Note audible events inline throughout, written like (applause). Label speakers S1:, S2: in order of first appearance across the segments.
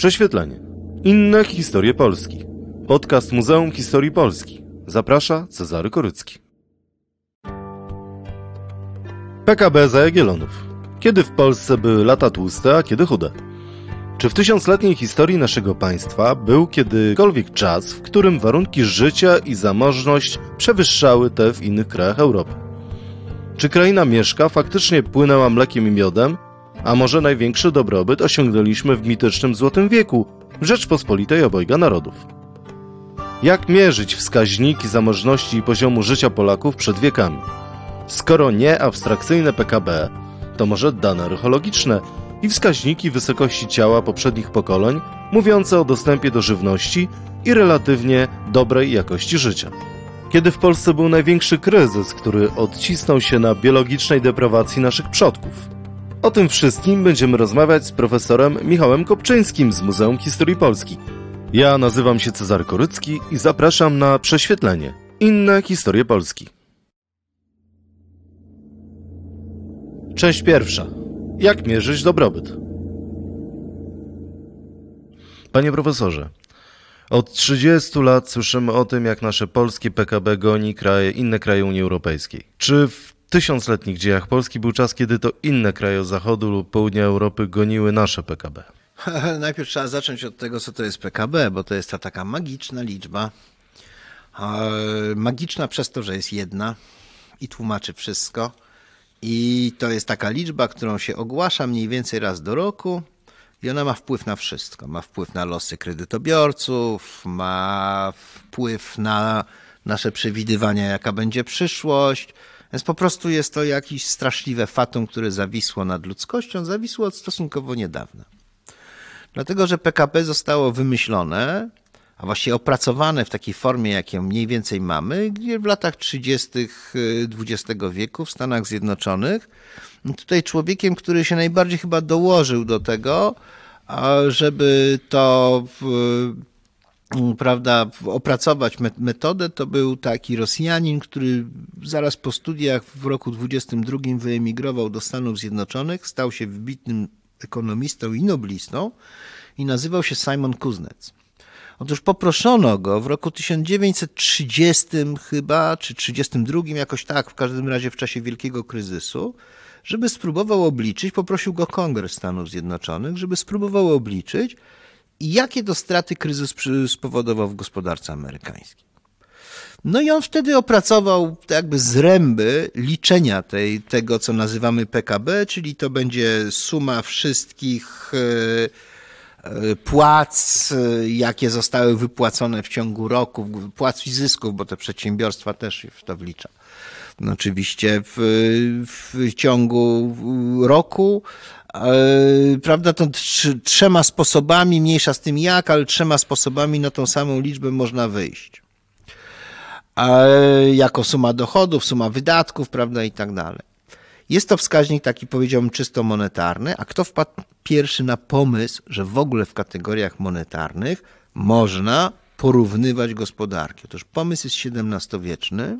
S1: Prześwietlenie. Inne historie Polski. Podcast Muzeum Historii Polski. Zaprasza Cezary Korycki. PKB za Jagiellonów. Kiedy w Polsce były lata tłuste, a kiedy chude? Czy w tysiącletniej historii naszego państwa był kiedykolwiek czas, w którym warunki życia i zamożność przewyższały te w innych krajach Europy? Czy kraina Mieszka faktycznie płynęła mlekiem i miodem, a może największy dobrobyt osiągnęliśmy w mitycznym Złotym Wieku, w Rzeczpospolitej obojga narodów? Jak mierzyć wskaźniki zamożności i poziomu życia Polaków przed wiekami? Skoro nie abstrakcyjne PKB, to może dane archeologiczne i wskaźniki wysokości ciała poprzednich pokoleń, mówiące o dostępie do żywności i relatywnie dobrej jakości życia. Kiedy w Polsce był największy kryzys, który odcisnął się na biologicznej deprawacji naszych przodków? O tym wszystkim będziemy rozmawiać z profesorem Michałem Kopczyńskim z Muzeum Historii Polski. Ja nazywam się Cezary Korycki i zapraszam na prześwietlenie. Inne historie Polski. Część pierwsza. Jak mierzyć dobrobyt? Panie profesorze, od 30 lat słyszymy o tym, jak nasze polskie PKB goni kraje, inne kraje Unii Europejskiej. Czy w tysiącletnich dziejach Polski był czas, kiedy to inne kraje zachodu lub południa Europy goniły nasze PKB? (laughs)
S2: Najpierw trzeba zacząć od tego, co to jest PKB, bo to jest ta taka magiczna liczba. Magiczna przez to, że jest jedna i tłumaczy wszystko. I to jest taka liczba, którą się ogłasza mniej więcej raz do roku. I ona ma wpływ na wszystko. Ma wpływ na losy kredytobiorców, ma wpływ na nasze przewidywania, jaka będzie przyszłość. Więc po prostu jest to jakieś straszliwe fatum, które zawisło nad ludzkością, zawisło od stosunkowo niedawna. Dlatego, że PKB zostało wymyślone, a właściwie opracowane w takiej formie, jaką mniej więcej mamy, gdzie w latach 30. XX wieku w Stanach Zjednoczonych, tutaj człowiekiem, który się najbardziej chyba dołożył do tego, żeby to prawda, opracować metodę, to był taki Rosjanin, który zaraz po studiach w roku 22 wyemigrował do Stanów Zjednoczonych, stał się wybitnym ekonomistą i noblistą i nazywał się Simon Kuznets. Otóż poproszono go w roku 1930 chyba, czy 32, jakoś tak, w każdym razie w czasie wielkiego kryzysu, żeby spróbował obliczyć, poprosił go Kongres Stanów Zjednoczonych, żeby spróbował obliczyć, jakie to straty kryzys spowodował w gospodarce amerykańskiej. No i on wtedy opracował jakby zręby liczenia tej, tego, co nazywamy PKB, czyli to będzie suma wszystkich e, płac, jakie zostały wypłacone w ciągu roku, płac i zysków, bo te przedsiębiorstwa też w to wlicza. No oczywiście w, w ciągu roku, e, prawda, to trzema sposobami, mniejsza z tym jak, ale trzema sposobami na tą samą liczbę można wyjść jako suma dochodów, suma wydatków, prawda, i tak dalej. Jest to wskaźnik taki, powiedziałbym, czysto monetarny, a kto wpadł pierwszy na pomysł, że w ogóle w kategoriach monetarnych można porównywać gospodarki? Otóż pomysł jest XVII-wieczny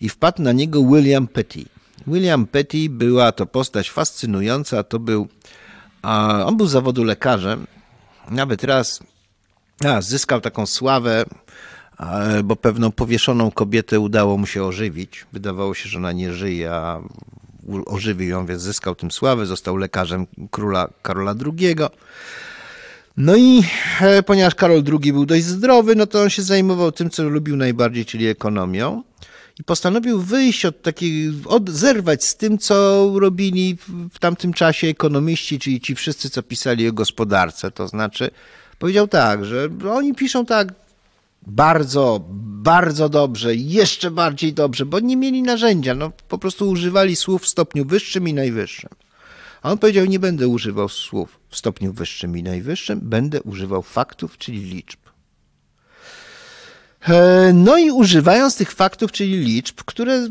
S2: i wpadł na niego William Petty. William Petty była to postać fascynująca, to był, on był zawodu lekarzem, nawet raz a, zyskał taką sławę, bo pewną powieszoną kobietę udało mu się ożywić. Wydawało się, że ona nie żyje, a ożywił ją, więc zyskał tym sławę. Został lekarzem króla Karola II. No i e, ponieważ Karol II był dość zdrowy, no to on się zajmował tym, co lubił najbardziej, czyli ekonomią. I postanowił wyjść od takiej, od, zerwać z tym, co robili w tamtym czasie ekonomiści, czyli ci wszyscy, co pisali o gospodarce. To znaczy, powiedział tak, że oni piszą tak, bardzo, bardzo dobrze, jeszcze bardziej dobrze, bo nie mieli narzędzia, no po prostu używali słów w stopniu wyższym i najwyższym. A on powiedział, nie będę używał słów w stopniu wyższym i najwyższym, będę używał faktów, czyli liczb. E, no i używając tych faktów, czyli liczb, które,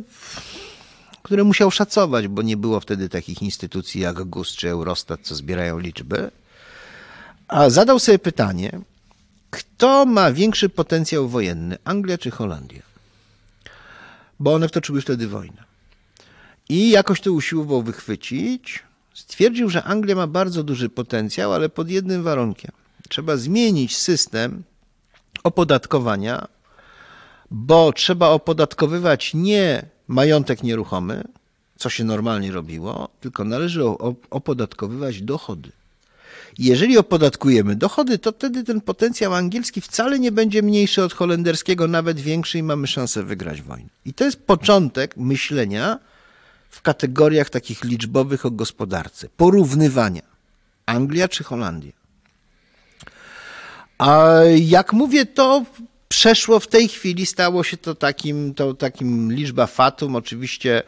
S2: które musiał szacować, bo nie było wtedy takich instytucji jak GUS czy Eurostat, co zbierają liczby, a zadał sobie pytanie, kto ma większy potencjał wojenny, Anglia czy Holandia? Bo one wtoczyły wtedy wojnę. I jakoś to usiłował wychwycić, Stwierdził, że Anglia ma bardzo duży potencjał, ale pod jednym warunkiem. Trzeba zmienić system opodatkowania, bo trzeba opodatkowywać nie majątek nieruchomy, co się normalnie robiło, tylko należy opodatkowywać dochody. Jeżeli opodatkujemy dochody, to wtedy ten potencjał angielski wcale nie będzie mniejszy od holenderskiego, nawet większy i mamy szansę wygrać wojnę. I to jest początek myślenia w kategoriach takich liczbowych o gospodarce, porównywania Anglia czy Holandia. A jak mówię, to przeszło w tej chwili, stało się to takim, to takim liczba fatum. Oczywiście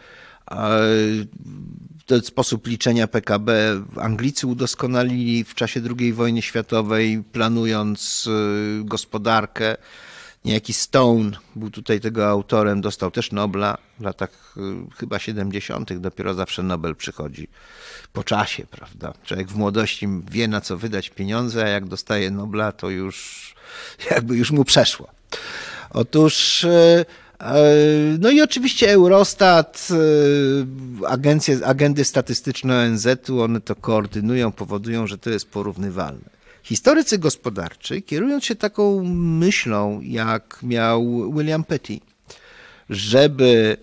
S2: ten sposób liczenia PKB Anglicy udoskonalili w czasie II wojny światowej, planując y, gospodarkę. Niejaki Stone był tutaj tego autorem, dostał też Nobla w latach y, chyba 70. Dopiero zawsze Nobel przychodzi po czasie, prawda? Człowiek w młodości wie na co wydać pieniądze, a jak dostaje Nobla, to już (laughs) jakby już mu przeszło. Otóż y, E, no i oczywiście Eurostat, agencje, agendy statystyczne ONZ-u, one to koordynują, powodują, że to jest porównywalne. Historycy gospodarczy, kierując się taką myślą, jak miał William Petty, żeby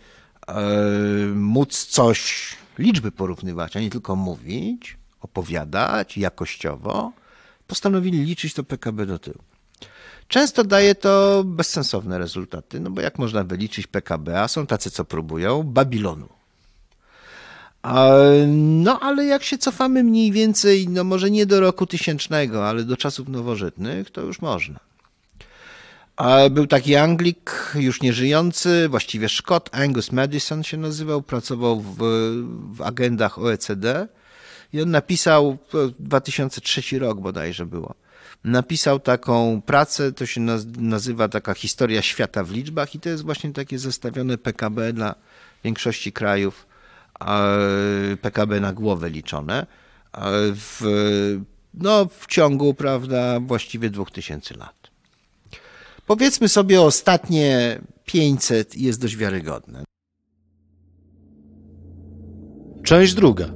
S2: e, móc coś, liczby porównywać, a nie tylko mówić, opowiadać jakościowo, postanowili liczyć to PKB do tyłu. Często daje to bezsensowne rezultaty, no bo jak można wyliczyć PKB, a są tacy, co próbują, Babilonu. No ale jak się cofamy mniej więcej, no może nie do roku tysięcznego, ale do czasów nowożytnych, to już można. Był taki Anglik, już nieżyjący, właściwie Szkot, Angus Madison się nazywał, pracował w, w agendach OECD i on napisał, 2003 rok bodajże było, napisał taką pracę, to się nazywa taka historia świata w liczbach i to jest właśnie takie zestawione PKB dla większości krajów, PKB na głowę liczone w, no, w ciągu, prawda, właściwie 2000 lat. Powiedzmy sobie ostatnie 500 jest dość wiarygodne.
S1: Część druga.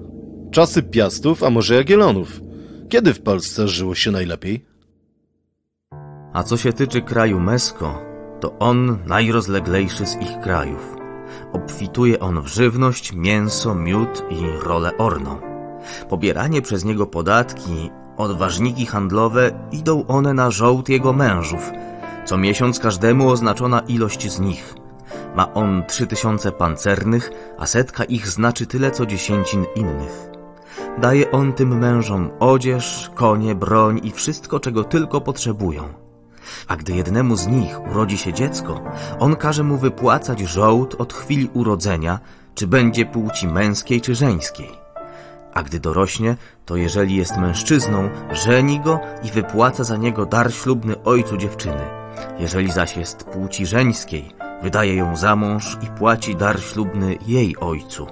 S1: Czasy Piastów, a może Jagiellonów. Kiedy w Polsce żyło się najlepiej?
S3: A co się tyczy kraju Mesko, to on najrozleglejszy z ich krajów. Obfituje on w żywność, mięso, miód i rolę orną. Pobieranie przez niego podatki, odważniki handlowe, idą one na żołd jego mężów. Co miesiąc każdemu oznaczona ilość z nich. Ma on trzy tysiące pancernych, a setka ich znaczy tyle co dziesięcin innych. Daje on tym mężom odzież, konie, broń i wszystko, czego tylko potrzebują. A gdy jednemu z nich urodzi się dziecko, on każe mu wypłacać żołd od chwili urodzenia, czy będzie płci męskiej czy żeńskiej. A gdy dorośnie, to jeżeli jest mężczyzną, żeni go i wypłaca za niego dar ślubny ojcu dziewczyny. Jeżeli zaś jest płci żeńskiej, wydaje ją za mąż i płaci dar ślubny jej ojcu.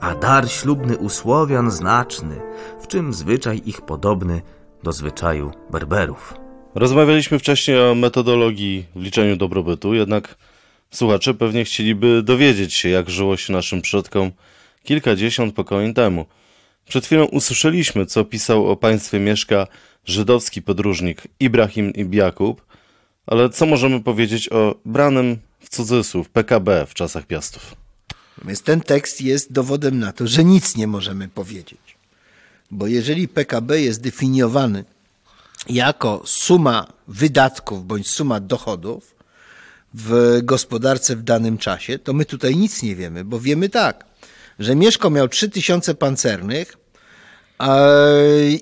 S3: A dar ślubny u Słowian znaczny, w czym zwyczaj ich podobny do zwyczaju Berberów.
S1: Rozmawialiśmy wcześniej o metodologii w liczeniu dobrobytu, jednak słuchacze pewnie chcieliby dowiedzieć się, jak żyło się naszym przodkom kilkadziesiąt pokoleń temu. Przed chwilą usłyszeliśmy, co pisał o państwie mieszka żydowski podróżnik Ibrahim Ibn Jakub, ale co możemy powiedzieć o branym w cudzysłów PKB w czasach Piastów?
S2: Więc ten tekst jest dowodem na to, że nic nie możemy powiedzieć. Bo jeżeli PKB jest definiowany jako suma wydatków bądź suma dochodów w gospodarce w danym czasie, to my tutaj nic nie wiemy, bo wiemy tak, że Mieszko miał 3000 pancernych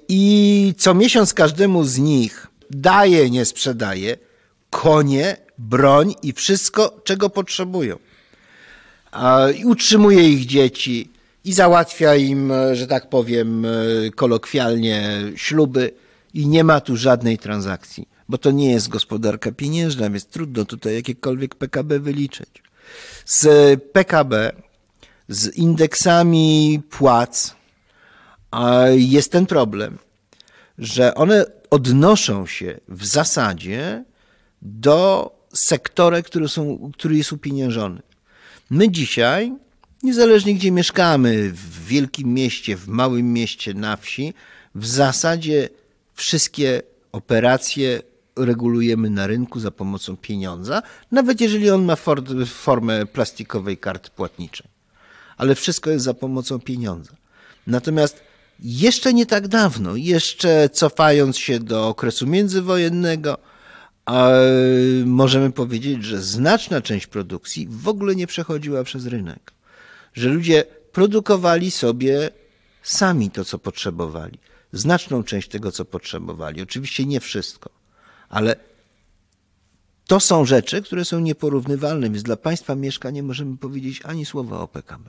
S2: i co miesiąc każdemu z nich daje, nie sprzedaje konie, broń i wszystko, czego potrzebują. I utrzymuje ich dzieci i załatwia im, że tak powiem kolokwialnie, śluby i nie ma tu żadnej transakcji, bo to nie jest gospodarka pieniężna, więc trudno tutaj jakiekolwiek PKB wyliczyć. Z PKB, z indeksami płac jest ten problem, że one odnoszą się w zasadzie do sektora, który, są, który jest upieniężony. My dzisiaj Niezależnie gdzie mieszkamy, w wielkim mieście, w małym mieście, na wsi, w zasadzie wszystkie operacje regulujemy na rynku za pomocą pieniądza, nawet jeżeli on ma formę plastikowej karty płatniczej. Ale wszystko jest za pomocą pieniądza. Natomiast jeszcze nie tak dawno, jeszcze cofając się do okresu międzywojennego, możemy powiedzieć, że znaczna część produkcji w ogóle nie przechodziła przez rynek. Że ludzie produkowali sobie sami to, co potrzebowali. Znaczną część tego, co potrzebowali. Oczywiście nie wszystko, ale to są rzeczy, które są nieporównywalne, więc dla państwa mieszka nie możemy powiedzieć ani słowa o PKB.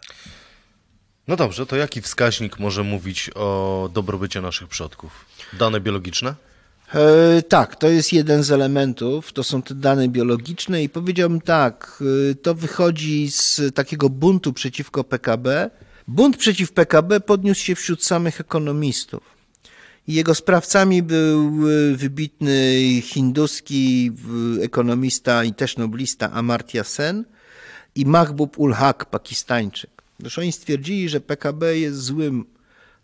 S1: No dobrze, to jaki wskaźnik może mówić o dobrobycie naszych przodków? Dane biologiczne?
S2: E, tak, to jest jeden z elementów, to są te dane biologiczne i powiedziałbym tak, e, to wychodzi z takiego buntu przeciwko PKB. Bunt przeciw PKB podniósł się wśród samych ekonomistów. Jego sprawcami był e, wybitny hinduski ekonomista i też noblista Amartya Sen i Mahbub ul Haq, pakistańczyk. Zresztą oni stwierdzili, że PKB jest złym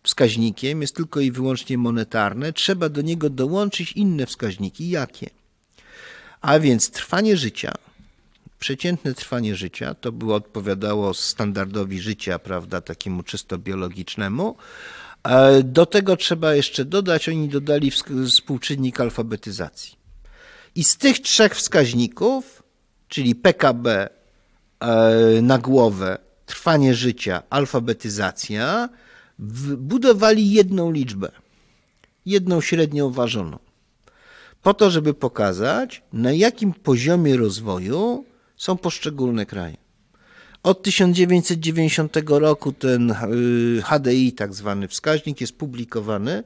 S2: wskaźnikiem, jest tylko i wyłącznie monetarne. Trzeba do niego dołączyć inne wskaźniki. Jakie? A więc trwanie życia, przeciętne trwanie życia, to było odpowiadało standardowi życia, prawda, takiemu czysto biologicznemu. E, do tego trzeba jeszcze dodać, oni dodali współczynnik alfabetyzacji. I z tych trzech wskaźników, czyli PKB e, na głowę trwanie życia, alfabetyzacja, budowali jedną liczbę, jedną średnią ważoną, po to, żeby pokazać, na jakim poziomie rozwoju są poszczególne kraje. Od 1990 roku ten HDI, y, tak zwany wskaźnik, jest publikowany.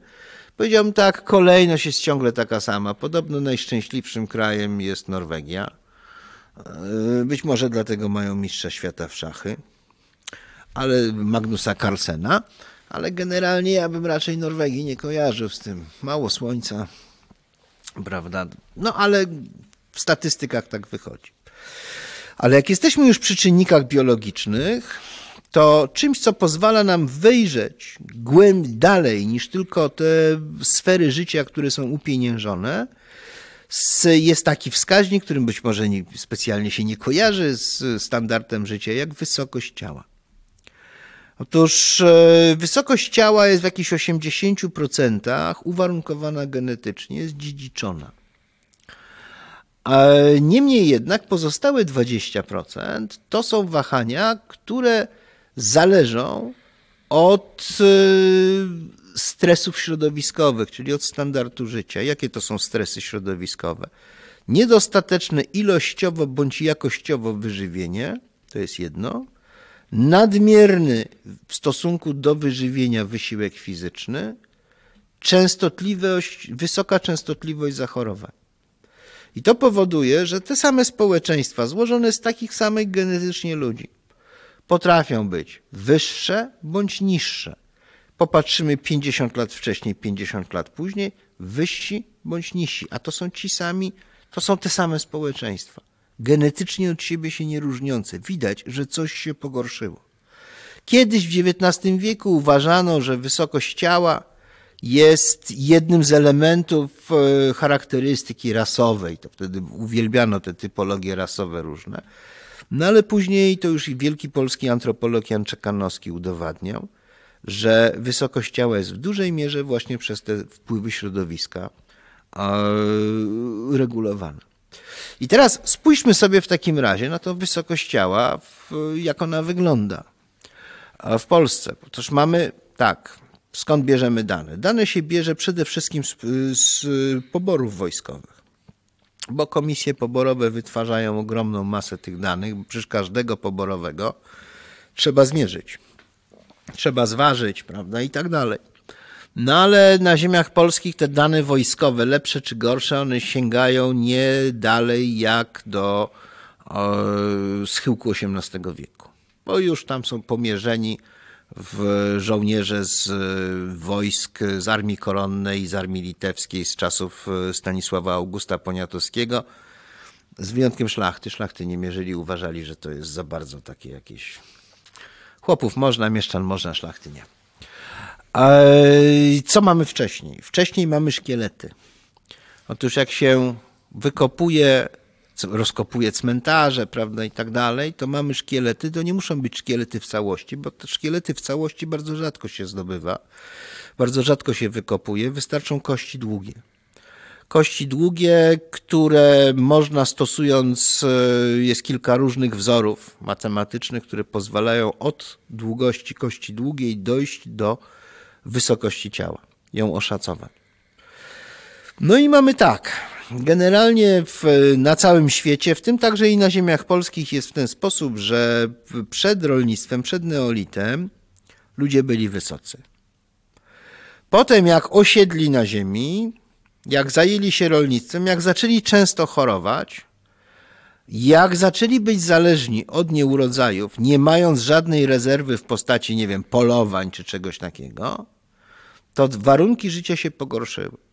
S2: Powiedziałbym tak, kolejność jest ciągle taka sama. Podobno najszczęśliwszym krajem jest Norwegia. Y, być może dlatego mają mistrza świata w szachy ale Magnusa Carlsena, ale generalnie ja bym raczej Norwegii nie kojarzył z tym. Mało słońca, prawda? No ale w statystykach tak wychodzi. Ale jak jesteśmy już przy czynnikach biologicznych, to czymś, co pozwala nam wyjrzeć głębiej dalej niż tylko te sfery życia, które są upieniężone, jest taki wskaźnik, którym być może nie, specjalnie się nie kojarzy z standardem życia, jak wysokość ciała. Otóż e, wysokość ciała jest w jakichś 80% uwarunkowana genetycznie, jest dziedziczona. Niemniej jednak pozostałe 20% to są wahania, które zależą od e, stresów środowiskowych, czyli od standardu życia. Jakie to są stresy środowiskowe? Niedostateczne ilościowo bądź jakościowo wyżywienie, to jest jedno nadmierny w stosunku do wyżywienia wysiłek fizyczny, częstotliwość, wysoka częstotliwość zachorowań. I to powoduje, że te same społeczeństwa, złożone z takich samych genetycznie ludzi, potrafią być wyższe bądź niższe. Popatrzymy 50 lat wcześniej, 50 lat później, wyżsi bądź niżsi, a to są ci sami, to są te same społeczeństwa genetycznie od siebie się nie różniące. Widać, że coś się pogorszyło. Kiedyś w XIX wieku uważano, że wysokość ciała jest jednym z elementów e, charakterystyki rasowej. To wtedy uwielbiano te typologie rasowe różne. No ale później to już wielki polski antropolog Jan Czekanowski udowadniał, że wysokość ciała jest w dużej mierze właśnie przez te wpływy środowiska regulowana. I teraz spójrzmy sobie w takim razie na to wysokość ciała, jak ona wygląda w Polsce. Otóż mamy tak, skąd bierzemy dane? Dane się bierze przede wszystkim z, z poborów wojskowych, bo komisje poborowe wytwarzają ogromną masę tych danych, bo przecież każdego poborowego trzeba zmierzyć, trzeba zważyć, prawda, i tak dalej. No ale na ziemiach polskich te dane wojskowe, lepsze czy gorsze, one sięgają nie dalej jak do e, schyłku XVIII wieku. Bo już tam są pomierzeni w żołnierze z wojsk, z armii koronnej, z armii litewskiej z czasów e, Stanisława Augusta Poniatowskiego. Z wyjątkiem szlachty. Szlachty nie mierzyli, uważali, że to jest za bardzo takie jakieś Chłopów można, mieszczan można, szlachty nie. Co mamy wcześniej? Wcześniej mamy szkielety. Otóż jak się wykopuje, rozkopuje cmentarze, prawda, i tak dalej, to mamy szkielety. To nie muszą być szkielety w całości, bo te szkielety w całości bardzo rzadko się zdobywa. Bardzo rzadko się wykopuje. Wystarczą kości długie. Kości długie, które można stosując, e, jest kilka różnych wzorów matematycznych, które pozwalają od długości kości długiej dojść do wysokości ciała, ją oszacować. No i mamy tak. Generalnie w, na całym świecie, w tym także i na ziemiach polskich, jest w ten sposób, że przed rolnictwem, przed neolitem ludzie byli wysocy. Potem, jak osiedli na ziemi, jak zajęli się rolnictwem, jak zaczęli często chorować, jak zaczęli być zależni od nieurodzajów, nie mając żadnej rezerwy w postaci, nie wiem, polowań czy czegoś takiego, to warunki życia się pogorszyły.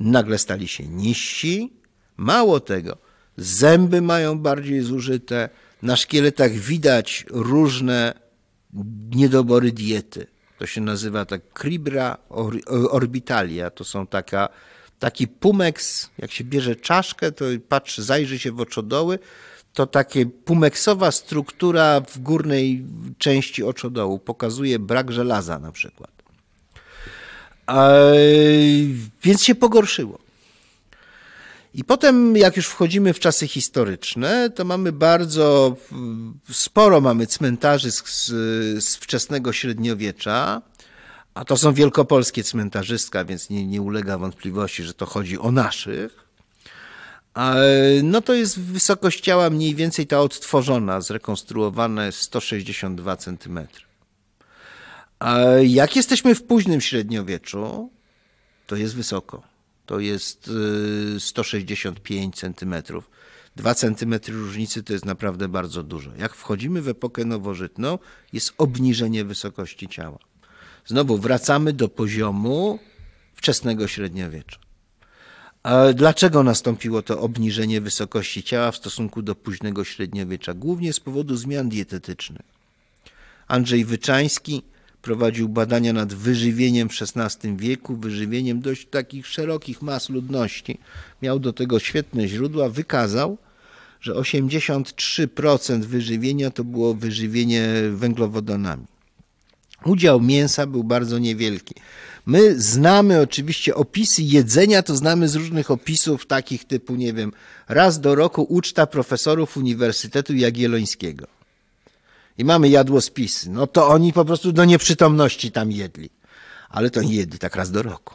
S2: Nagle stali się niżsi, mało tego, zęby mają bardziej zużyte, na szkieletach widać różne niedobory diety. To się nazywa tak cribra orbitalia. To są taka, taki pumeks, jak się bierze czaszkę, to patrzy, zajrzy się w oczodoły, to takie pumeksowa struktura w górnej części oczodołu pokazuje brak żelaza na przykład. Więc się pogorszyło. I potem, jak już wchodzimy w czasy historyczne, to mamy bardzo sporo mamy cmentarzy z, z wczesnego średniowiecza, a to są wielkopolskie cmentarzystka, więc nie, nie ulega wątpliwości, że to chodzi o naszych. No to jest wysokość ciała mniej więcej ta odtworzona, zrekonstruowana 162 centymetry. Jak jesteśmy w późnym średniowieczu, to jest wysoko. To jest 165 y, centymetrów. 2 centymetry różnicy to jest naprawdę bardzo dużo. Jak wchodzimy w epokę nowożytną, jest obniżenie wysokości ciała. Znowu wracamy do poziomu wczesnego średniowiecza. Dlaczego nastąpiło to obniżenie wysokości ciała w stosunku do późnego średniowiecza? Głównie z powodu zmian dietetycznych. Andrzej Wyczański prowadził badania nad wyżywieniem w XVI wieku, wyżywieniem dość takich szerokich mas ludności. Miał do tego świetne źródła, wykazał, że 83% wyżywienia to było wyżywienie węglowodanami. Udział mięsa był bardzo niewielki. My znamy oczywiście opisy jedzenia, to znamy z różnych opisów takich typu, nie wiem, raz do roku uczta profesorów Uniwersytetu Jagiellońskiego i mamy jadłospisy, no to oni po prostu do nieprzytomności tam jedli. Ale to nie jedli tak raz do roku.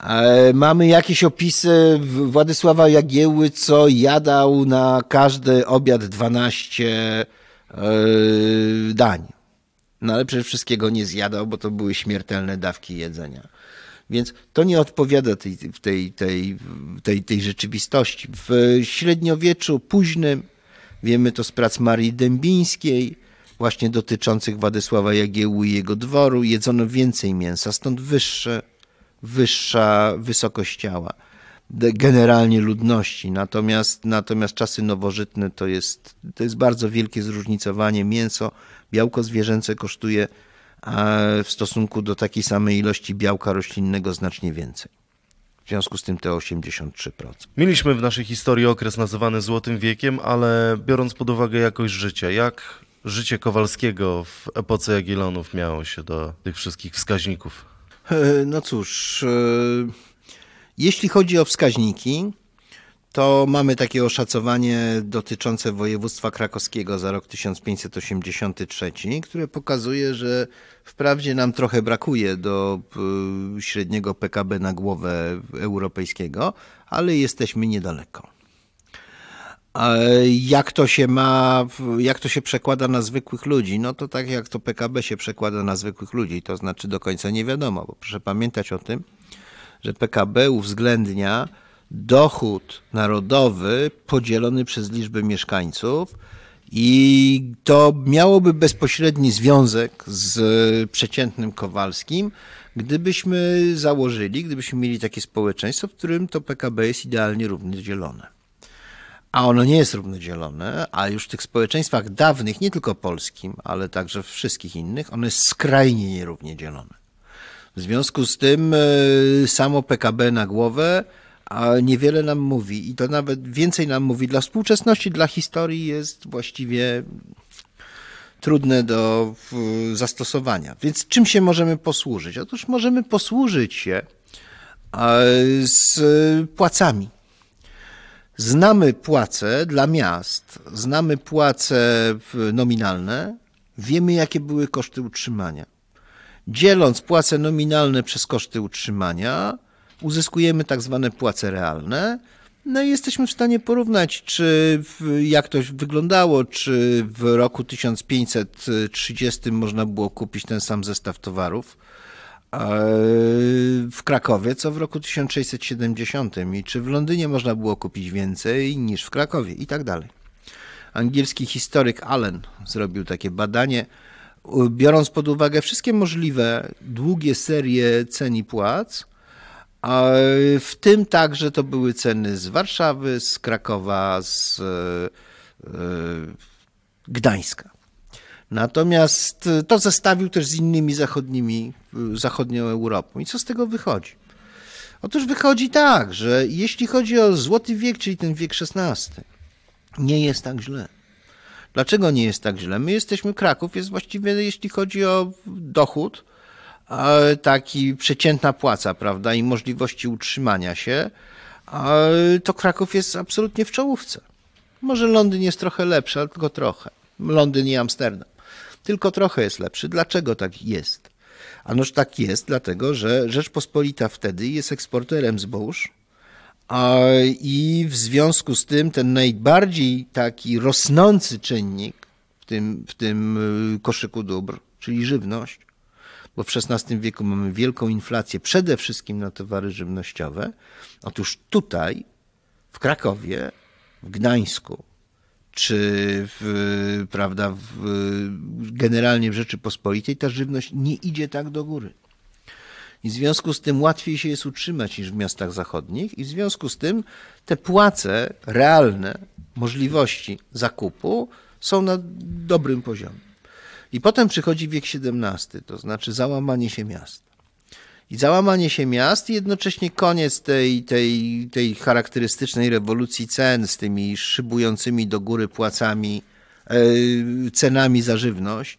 S2: E, mamy jakieś opisy Władysława Jagieły, co jadał na każdy obiad 12 e, dań. No ale przecież wszystkiego nie zjadał, bo to były śmiertelne dawki jedzenia. Więc to nie odpowiada tej, tej, tej, tej, tej rzeczywistości. W średniowieczu późnym Wiemy to z prac Marii Dębińskiej, właśnie dotyczących Władysława Jagiełły i jego dworu. Jedzono więcej mięsa, stąd wyższe, wyższa wysokość ciała generalnie ludności. Natomiast, natomiast czasy nowożytne to jest, to jest bardzo wielkie zróżnicowanie. Mięso, białko zwierzęce kosztuje w stosunku do takiej samej ilości białka roślinnego znacznie więcej. W związku z tym te 83%.
S1: Mieliśmy w naszej historii okres nazywany Złotym Wiekiem, ale biorąc pod uwagę jakość życia, jak życie Kowalskiego w epoce Jagiellonów miało się do tych wszystkich wskaźników?
S2: E, no cóż, e, jeśli chodzi o wskaźniki, to mamy takie oszacowanie dotyczące województwa krakowskiego za rok 1583, które pokazuje, że wprawdzie nam trochę brakuje do y, średniego PKB na głowę europejskiego, ale jesteśmy niedaleko. Jak to się ma, jak to się przekłada na zwykłych ludzi? No to tak jak to PKB się przekłada na zwykłych ludzi, to znaczy do końca nie wiadomo, bo proszę pamiętać o tym, że PKB uwzględnia dochód narodowy podzielony przez liczbę mieszkańców i to miałoby bezpośredni związek z przeciętnym Kowalskim, gdybyśmy założyli, gdybyśmy mieli takie społeczeństwo, w którym to PKB jest idealnie równie dzielone. a ono nie jest równodzielone, a już w tych społeczeństwach dawnych, nie tylko polskim, ale także wszystkich innych, ono jest skrajnie nierównie dzielone. W związku z tym e, samo PKB na głowę a niewiele nam mówi i to nawet więcej nam mówi dla współczesności, dla historii jest właściwie trudne do zastosowania. Więc czym się możemy posłużyć? Otóż możemy posłużyć się z płacami. Znamy płace dla miast, znamy płace nominalne, wiemy jakie były koszty utrzymania. Dzieląc płace nominalne przez koszty utrzymania, uzyskujemy tak zwane płace realne. No i jesteśmy w stanie porównać, czy jak to wyglądało, czy w roku 1530 można było kupić ten sam zestaw towarów e, w Krakowie, co w roku 1670 i czy w Londynie można było kupić więcej niż w Krakowie i tak dalej. Angielski historyk Allen zrobił takie badanie, biorąc pod uwagę wszystkie możliwe długie serie cen i płac, a w tym także to były ceny z Warszawy, z Krakowa, z e, Gdańska. Natomiast to zestawił też z innymi zachodnimi, zachodnią Europą. I co z tego wychodzi? Otóż wychodzi tak, że jeśli chodzi o złoty wiek, czyli ten wiek XVI, nie jest tak źle. Dlaczego nie jest tak źle? My jesteśmy, Kraków jest właściwie, jeśli chodzi o dochód, taki przeciętna płaca, prawda, i możliwości utrzymania się, to Kraków jest absolutnie w czołówce. Może Londyn jest trochę lepszy, ale tylko trochę. Londyn i Amsterdam. Tylko trochę jest lepszy. Dlaczego tak jest? Anoż tak jest, dlatego że Rzeczpospolita wtedy jest eksporterem zbóż i w związku z tym ten najbardziej taki rosnący czynnik w tym, w tym y, koszyku dóbr, czyli żywność, bo w XVI wieku mamy wielką inflację, przede wszystkim na towary żywnościowe. Otóż tutaj, w Krakowie, w Gdańsku, czy w, prawda, w, generalnie w Rzeczypospolitej ta żywność nie idzie tak do góry. I w związku z tym łatwiej się jest utrzymać niż w miastach zachodnich, i w związku z tym te płace realne, możliwości zakupu są na dobrym poziomie. I potem przychodzi wiek XVII, to znaczy załamanie się miast. I załamanie się miast i jednocześnie koniec tej, tej, tej charakterystycznej rewolucji cen z tymi szybującymi do góry płacami, e, cenami za żywność.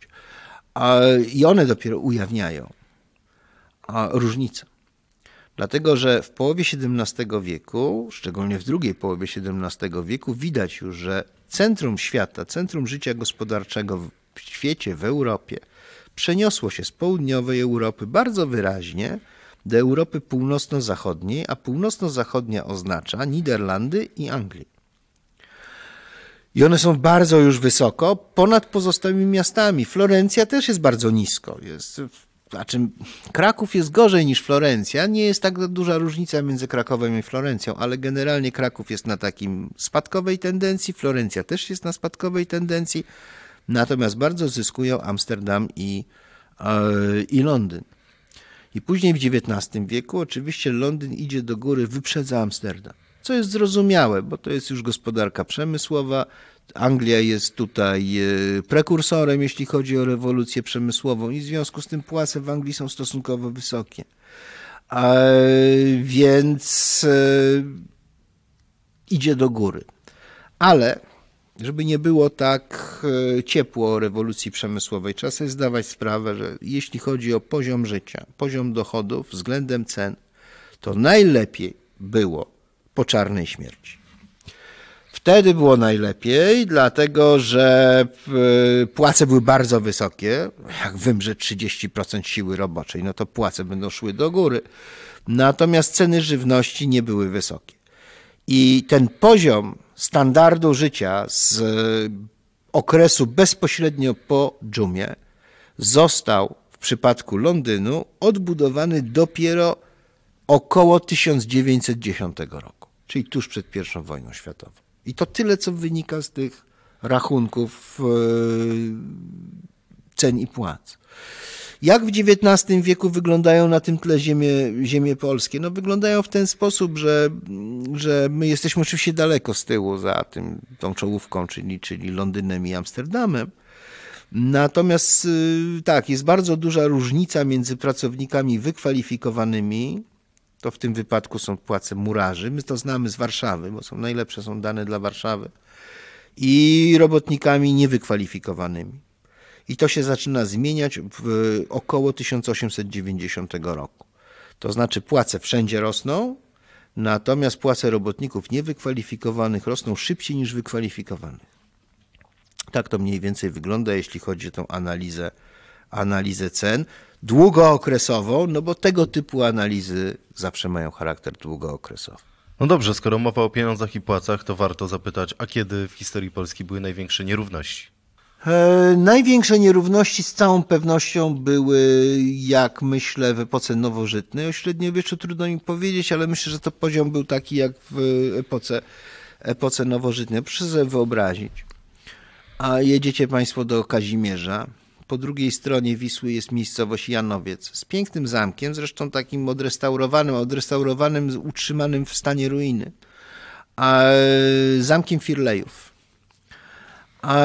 S2: I one dopiero ujawniają różnicę. Dlatego, że w połowie XVII wieku, szczególnie w drugiej połowie XVII wieku, widać już, że centrum świata, centrum życia gospodarczego w świecie, w Europie, przeniosło się z południowej Europy bardzo wyraźnie do Europy północno-zachodniej, a północno-zachodnia oznacza Niderlandy i Anglię. I one są bardzo już wysoko, ponad pozostałymi miastami. Florencja też jest bardzo nisko. Jest, znaczy, Kraków jest gorzej niż Florencja. Nie jest tak duża różnica między Krakowem i Florencją, ale generalnie Kraków jest na takim spadkowej tendencji, Florencja też jest na spadkowej tendencji. Natomiast bardzo zyskują Amsterdam i, e, i Londyn. I później w XIX wieku oczywiście Londyn idzie do góry, wyprzedza Amsterdam. Co jest zrozumiałe, bo to jest już gospodarka przemysłowa. Anglia jest tutaj e, prekursorem, jeśli chodzi o rewolucję przemysłową, i w związku z tym płace w Anglii są stosunkowo wysokie. A, więc e, idzie do góry. Ale żeby nie było tak e, ciepło rewolucji przemysłowej, trzeba sobie zdawać sprawę, że jeśli chodzi o poziom życia, poziom dochodów względem cen, to najlepiej było po czarnej śmierci. Wtedy było najlepiej, dlatego że e, płace były bardzo wysokie. Jak wymrze 30% siły roboczej, no to płace będą szły do góry. Natomiast ceny żywności nie były wysokie. I ten poziom standardu życia z okresu bezpośrednio po dżumie został w przypadku Londynu odbudowany dopiero około 1910 roku, czyli tuż przed I wojną światową. I to tyle, co wynika z tych rachunków e, cen i płac. Jak w XIX wieku wyglądają na tym tle ziemie, ziemie polskie? No wyglądają w ten sposób, że, że my jesteśmy oczywiście daleko z tyłu za tym, tą czołówką, czyli, czyli Londynem i Amsterdamem. Natomiast y, tak, jest bardzo duża różnica między pracownikami wykwalifikowanymi, to w tym wypadku są płace murarzy, my to znamy z Warszawy, bo są najlepsze są dane dla Warszawy, i robotnikami niewykwalifikowanymi. I to się zaczyna zmieniać w około 1890 roku. To znaczy płace wszędzie rosną, natomiast płace robotników niewykwalifikowanych rosną szybciej niż wykwalifikowanych. Tak to mniej więcej wygląda, jeśli chodzi o tę analizę, analizę cen. Długookresową, no bo tego typu analizy zawsze mają charakter długookresowy.
S1: No dobrze, skoro mowa o pieniądzach i płacach, to warto zapytać, a kiedy w historii Polski były największe nierówności?
S2: E, największe nierówności z całą pewnością były, jak myślę, w epoce nowożytnej. O średniowieczu trudno mi powiedzieć, ale myślę, że to poziom był taki jak w epoce, epoce nowożytnej. Proszę sobie wyobrazić. A jedziecie Państwo do Kazimierza. Po drugiej stronie Wisły jest miejscowość Janowiec z pięknym zamkiem, zresztą takim odrestaurowanym, odrestaurowanym, utrzymanym w stanie ruiny. A zamkiem Firlejów.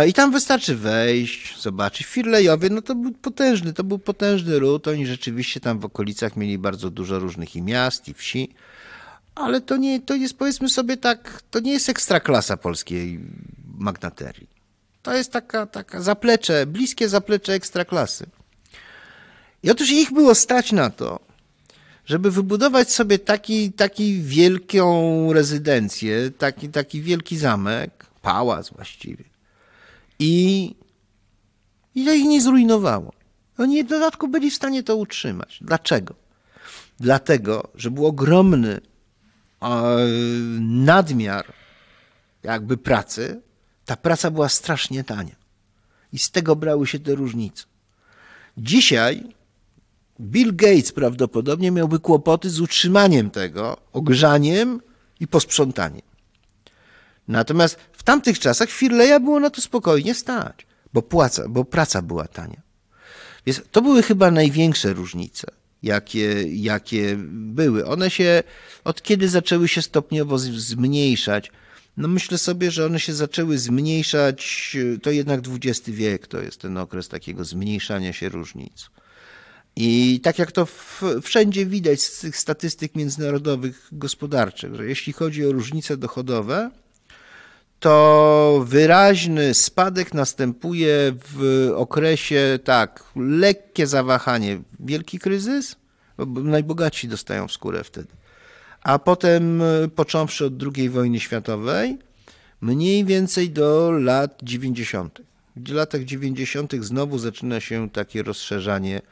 S2: I tam wystarczy wejść, zobaczyć. Firlejowie, no to był potężny, to był potężny ród. Oni rzeczywiście tam w okolicach mieli bardzo dużo różnych i miast, i wsi. Ale to nie, to jest powiedzmy sobie tak, to nie jest ekstraklasa polskiej magnaterii. To jest taka, taka zaplecze, bliskie zaplecze ekstraklasy. I otóż ich było stać na to, żeby wybudować sobie taki, taki wielką rezydencję, taki, taki wielki zamek, pałac właściwie. I, I to ich nie zrujnowało. Oni w dodatku byli w stanie to utrzymać. Dlaczego? Dlatego, że był ogromny e, nadmiar jakby pracy, ta praca była strasznie tania. I z tego brały się te różnice. Dzisiaj Bill Gates prawdopodobnie miałby kłopoty z utrzymaniem tego, ogrzaniem i posprzątaniem. Natomiast tamtych czasach Firleja było na to spokojnie stać, bo, płaca, bo praca była tania. Więc to były chyba największe różnice, jakie, jakie były. One się, od kiedy zaczęły się stopniowo zmniejszać, no myślę sobie, że one się zaczęły zmniejszać, to jednak XX wiek to jest ten okres takiego zmniejszania się różnic. I tak jak to w, wszędzie widać z tych statystyk międzynarodowych gospodarczych, że jeśli chodzi o różnice dochodowe, to wyraźny spadek następuje w okresie, tak, lekkie zawahanie, wielki kryzys, bo najbogatsi dostają w skórę wtedy a potem e, począwszy od II wojny światowej, mniej więcej do lat 90. W latach 90. znowu zaczyna się takie rozszerzanie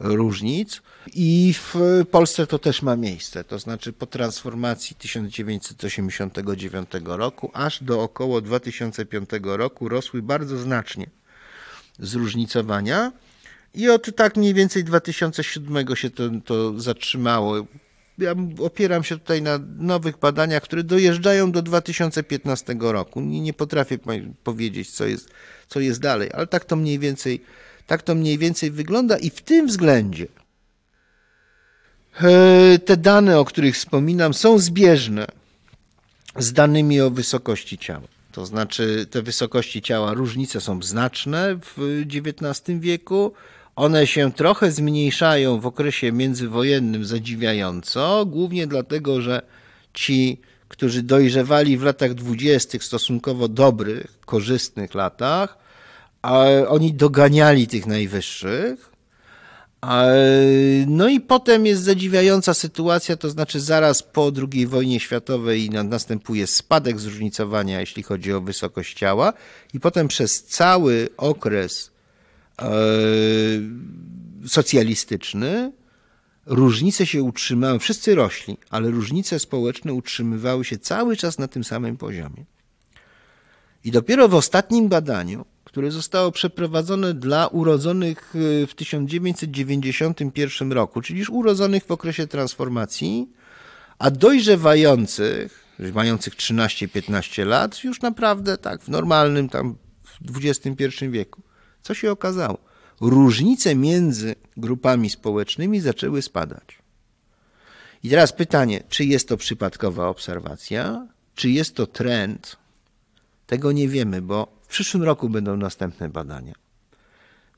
S2: różnic. I w Polsce to też ma miejsce, to znaczy po transformacji 1989 roku aż do około 2005 roku rosły bardzo znacznie zróżnicowania. I od tak mniej więcej 2007 się to, to zatrzymało. Ja opieram się tutaj na nowych badaniach, które dojeżdżają do 2015 roku. Nie, nie potrafię powiedzieć, co jest, co jest dalej, ale tak to mniej więcej, tak to mniej więcej wygląda i w tym względzie e, te dane, o których wspominam, są zbieżne z danymi o wysokości ciała. To znaczy, te wysokości ciała, różnice są znaczne w XIX wieku, one się trochę zmniejszają w okresie międzywojennym zadziwiająco, głównie dlatego, że ci, którzy dojrzewali w latach dwudziestych, stosunkowo dobrych, korzystnych latach, a oni doganiali tych najwyższych. No i potem jest zadziwiająca sytuacja, to znaczy zaraz po II wojnie światowej następuje spadek zróżnicowania, jeśli chodzi o wysokość ciała, i potem przez cały okres E, socjalistyczny, różnice się utrzymały, wszyscy rośli, ale różnice społeczne utrzymywały się cały czas na tym samym poziomie. I dopiero w ostatnim badaniu, które zostało przeprowadzone dla urodzonych e, w 1991 roku, czyli już urodzonych w okresie transformacji, a dojrzewających, mających 13-15 lat, już naprawdę tak, w normalnym tam w XXI wieku. Co się okazało? różnice między grupami społecznymi zaczęły spadać. I teraz pytanie, czy jest to przypadkowa obserwacja, czy jest to trend? Tego nie wiemy, bo przyszłym roku będą następne badania.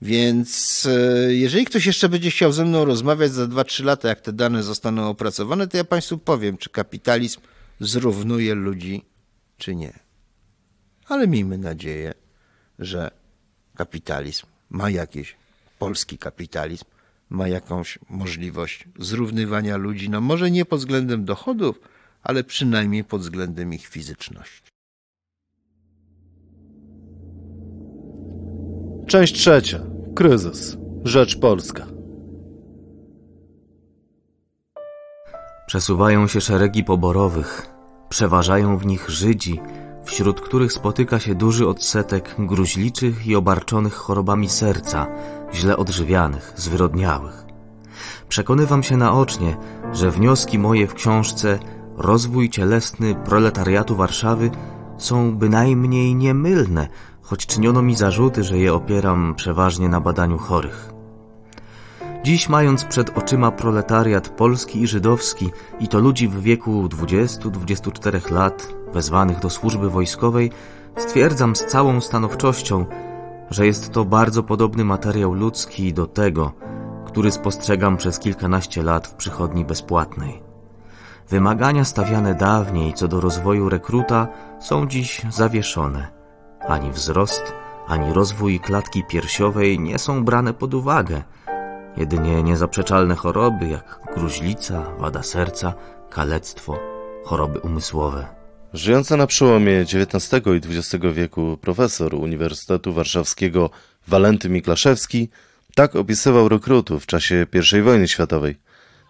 S2: Więc e, jeżeli ktoś jeszcze będzie chciał ze mną rozmawiać za 2-3 lata, jak te dane zostaną opracowane, to ja Państwu powiem, czy kapitalizm zrównuje ludzi, czy nie. Ale miejmy nadzieję, że kapitalizm ma jakieś, polski kapitalizm ma jakąś możliwość zrównywania ludzi, no może nie pod względem dochodów, ale przynajmniej pod względem ich fizyczności.
S1: Część trzecia. Kryzys. Rzecz Polska.
S3: Przesuwają się szeregi poborowych, przeważają w nich Żydzi, wśród których spotyka się duży odsetek gruźliczych i obarczonych chorobami serca, źle odżywianych, zwyrodniałych. Przekonywam się naocznie, że wnioski moje w książce Rozwój cielesny proletariatu Warszawy są bynajmniej niemylne, choć czyniono mi zarzuty, że je opieram przeważnie na badaniu chorych. Dziś mając przed oczyma proletariat polski i żydowski i to ludzi w wieku 20-24 lat wezwanych do służby wojskowej, stwierdzam z całą stanowczością, że jest to bardzo podobny materiał ludzki do tego, który spostrzegam przez kilkanaście lat w przychodni bezpłatnej. Wymagania stawiane dawniej co do rozwoju rekruta są dziś zawieszone. Ani wzrost, ani rozwój klatki piersiowej nie są brane pod uwagę. Jedynie niezaprzeczalne choroby jak gruźlica, wada serca, kalectwo, choroby umysłowe.
S1: Żyjący na przełomie XIX i XX wieku profesor Uniwersytetu Warszawskiego Walenty Miklaszewski tak opisywał rekrutów w czasie I wojny światowej.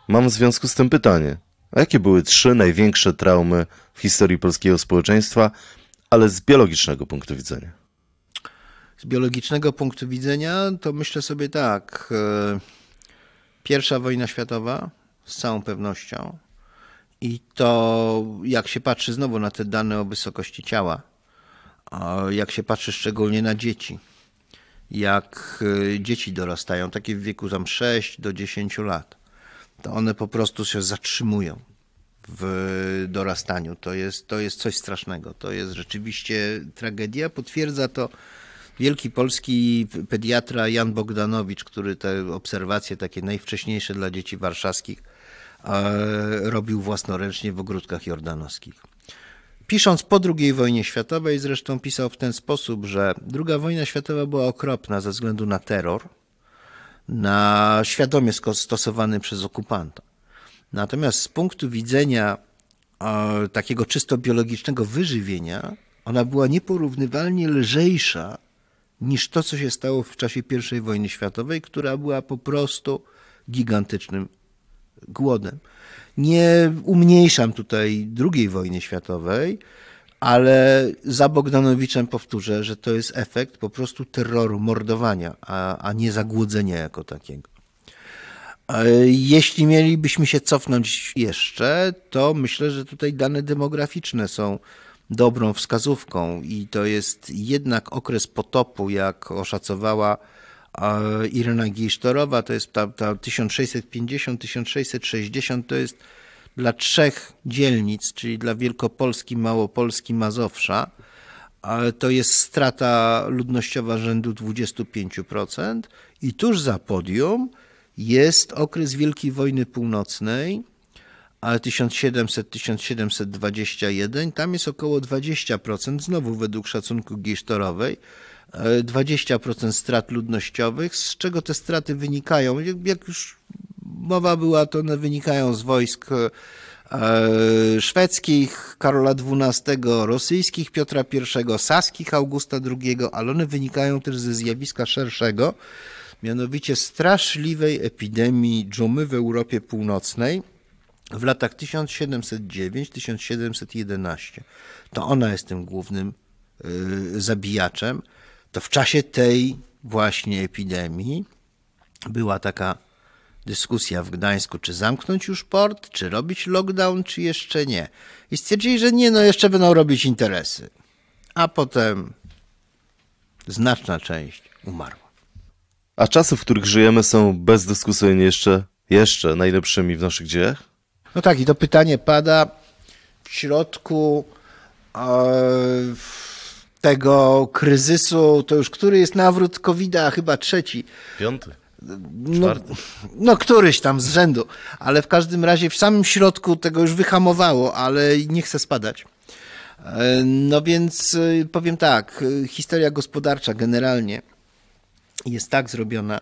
S1: Mam w związku z tym pytanie. A jakie były trzy największe traumy w historii polskiego społeczeństwa, ale z biologicznego punktu widzenia?
S2: Z biologicznego punktu widzenia to myślę sobie tak. e, Pierwsza wojna światowa z całą pewnością. I to jak się patrzy znowu na te dane o wysokości ciała, jak się patrzy szczególnie na dzieci, jak e, dzieci dorastają, takie w wieku tam 6 do 10 lat, to one po prostu się zatrzymują w dorastaniu. To jest, to jest coś strasznego. To jest rzeczywiście tragedia. Potwierdza to wielki polski pediatra Jan Bogdanowicz, który te obserwacje takie najwcześniejsze dla dzieci warszawskich e, robił własnoręcznie w ogródkach jordanowskich. Pisząc po II wojnie światowej, zresztą pisał w ten sposób, że II wojna światowa była okropna ze względu na terror, na świadomie stosowany przez okupanta. Natomiast z punktu widzenia e, takiego czysto biologicznego wyżywienia, ona była nieporównywalnie lżejsza niż to, co się stało w czasie I wojny światowej, która była po prostu gigantycznym głodem. Nie umniejszam tutaj II wojny światowej, ale za Bogdanowiczem powtórzę, że to jest efekt po prostu terroru, mordowania, a, a nie zagłodzenia jako takiego. E, Jeśli mielibyśmy się cofnąć jeszcze, to myślę, że tutaj dane demograficzne są dobrą wskazówką i to jest jednak okres potopu, jak oszacowała e, Irena Gisztorowa, to jest ta, ta 1650-1660, to jest dla trzech dzielnic, czyli dla Wielkopolski, Małopolski, Mazowsza, ale to jest strata ludnościowa rzędu 25% i tuż za podium jest okres Wielkiej Wojny Północnej, ale 1700-1721, tam jest około 20%, znowu według szacunku Gisztorowej, e, 20% strat ludnościowych, z czego te straty wynikają, jak- jak już mowa była, to one wynikają z wojsk e, szwedzkich Karola XII, rosyjskich Piotra I, saskich Augusta II, ale one wynikają też ze zjawiska szerszego, mianowicie straszliwej epidemii dżumy w Europie Północnej w latach 1709-1711. To ona jest tym głównym y, zabijaczem. To w czasie tej właśnie epidemii była taka dyskusja w Gdańsku, czy zamknąć już port, czy robić lockdown, czy jeszcze nie. I stwierdzili, że nie, no jeszcze będą robić interesy. A potem znaczna część umarła.
S1: A czasy, w których żyjemy, są bezdyskusyjnie jeszcze, jeszcze najlepszymi w naszych dziejach?
S2: No tak, i to pytanie pada w środku e, tego kryzysu, to już który jest nawrót COVID-a, chyba trzeci.
S1: Piąty.
S2: No, no, któryś tam z rzędu, ale w każdym razie w samym środku tego już wyhamowało, ale nie chce spadać. E, no więc e, powiem tak, e, historia gospodarcza generalnie jest tak zrobiona,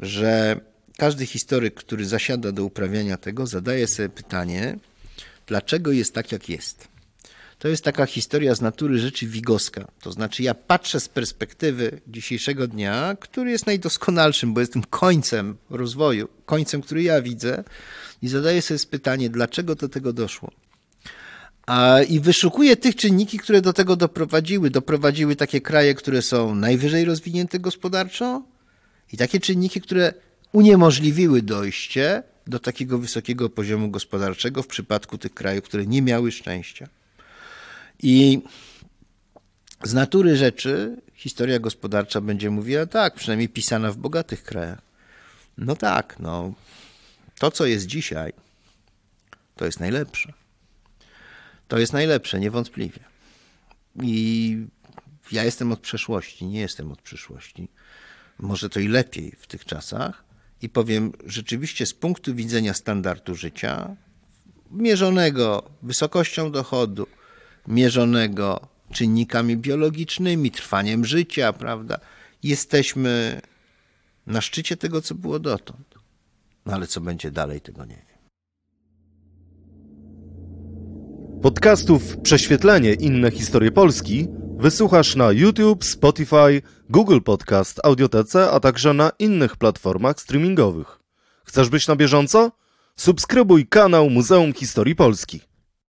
S2: że każdy historyk, który zasiada do uprawiania tego, zadaje sobie pytanie, dlaczego jest tak, jak jest. To jest taka historia z natury rzeczy wigoska. To znaczy, ja patrzę z perspektywy dzisiejszego dnia, który jest najdoskonalszym, bo jest tym końcem rozwoju, końcem, który ja widzę, i zadaję sobie pytanie, dlaczego do tego doszło. I wyszukuję tych czynniki, które do tego doprowadziły. Doprowadziły takie kraje, które są najwyżej rozwinięte gospodarczo, i takie czynniki, które uniemożliwiły dojście do takiego wysokiego poziomu gospodarczego w przypadku tych krajów, które nie miały szczęścia. I z natury rzeczy historia gospodarcza będzie mówiła tak, przynajmniej pisana w bogatych krajach. No tak, no to co jest dzisiaj, to jest najlepsze. To jest najlepsze, niewątpliwie. I ja jestem od przeszłości, nie jestem od przyszłości. Może to i lepiej w tych czasach. I powiem, rzeczywiście z punktu widzenia standardu życia, mierzonego wysokością dochodu, mierzonego czynnikami biologicznymi, trwaniem życia, prawda? Jesteśmy na szczycie tego, co było dotąd. No ale co będzie dalej, tego nie wiem.
S1: Podcastów Prześwietlenie inne historie Polski wysłuchasz na YouTube, Spotify, Google Podcast, Audiotece, a także na innych platformach streamingowych. Chcesz być na bieżąco? Subskrybuj kanał Muzeum Historii Polski.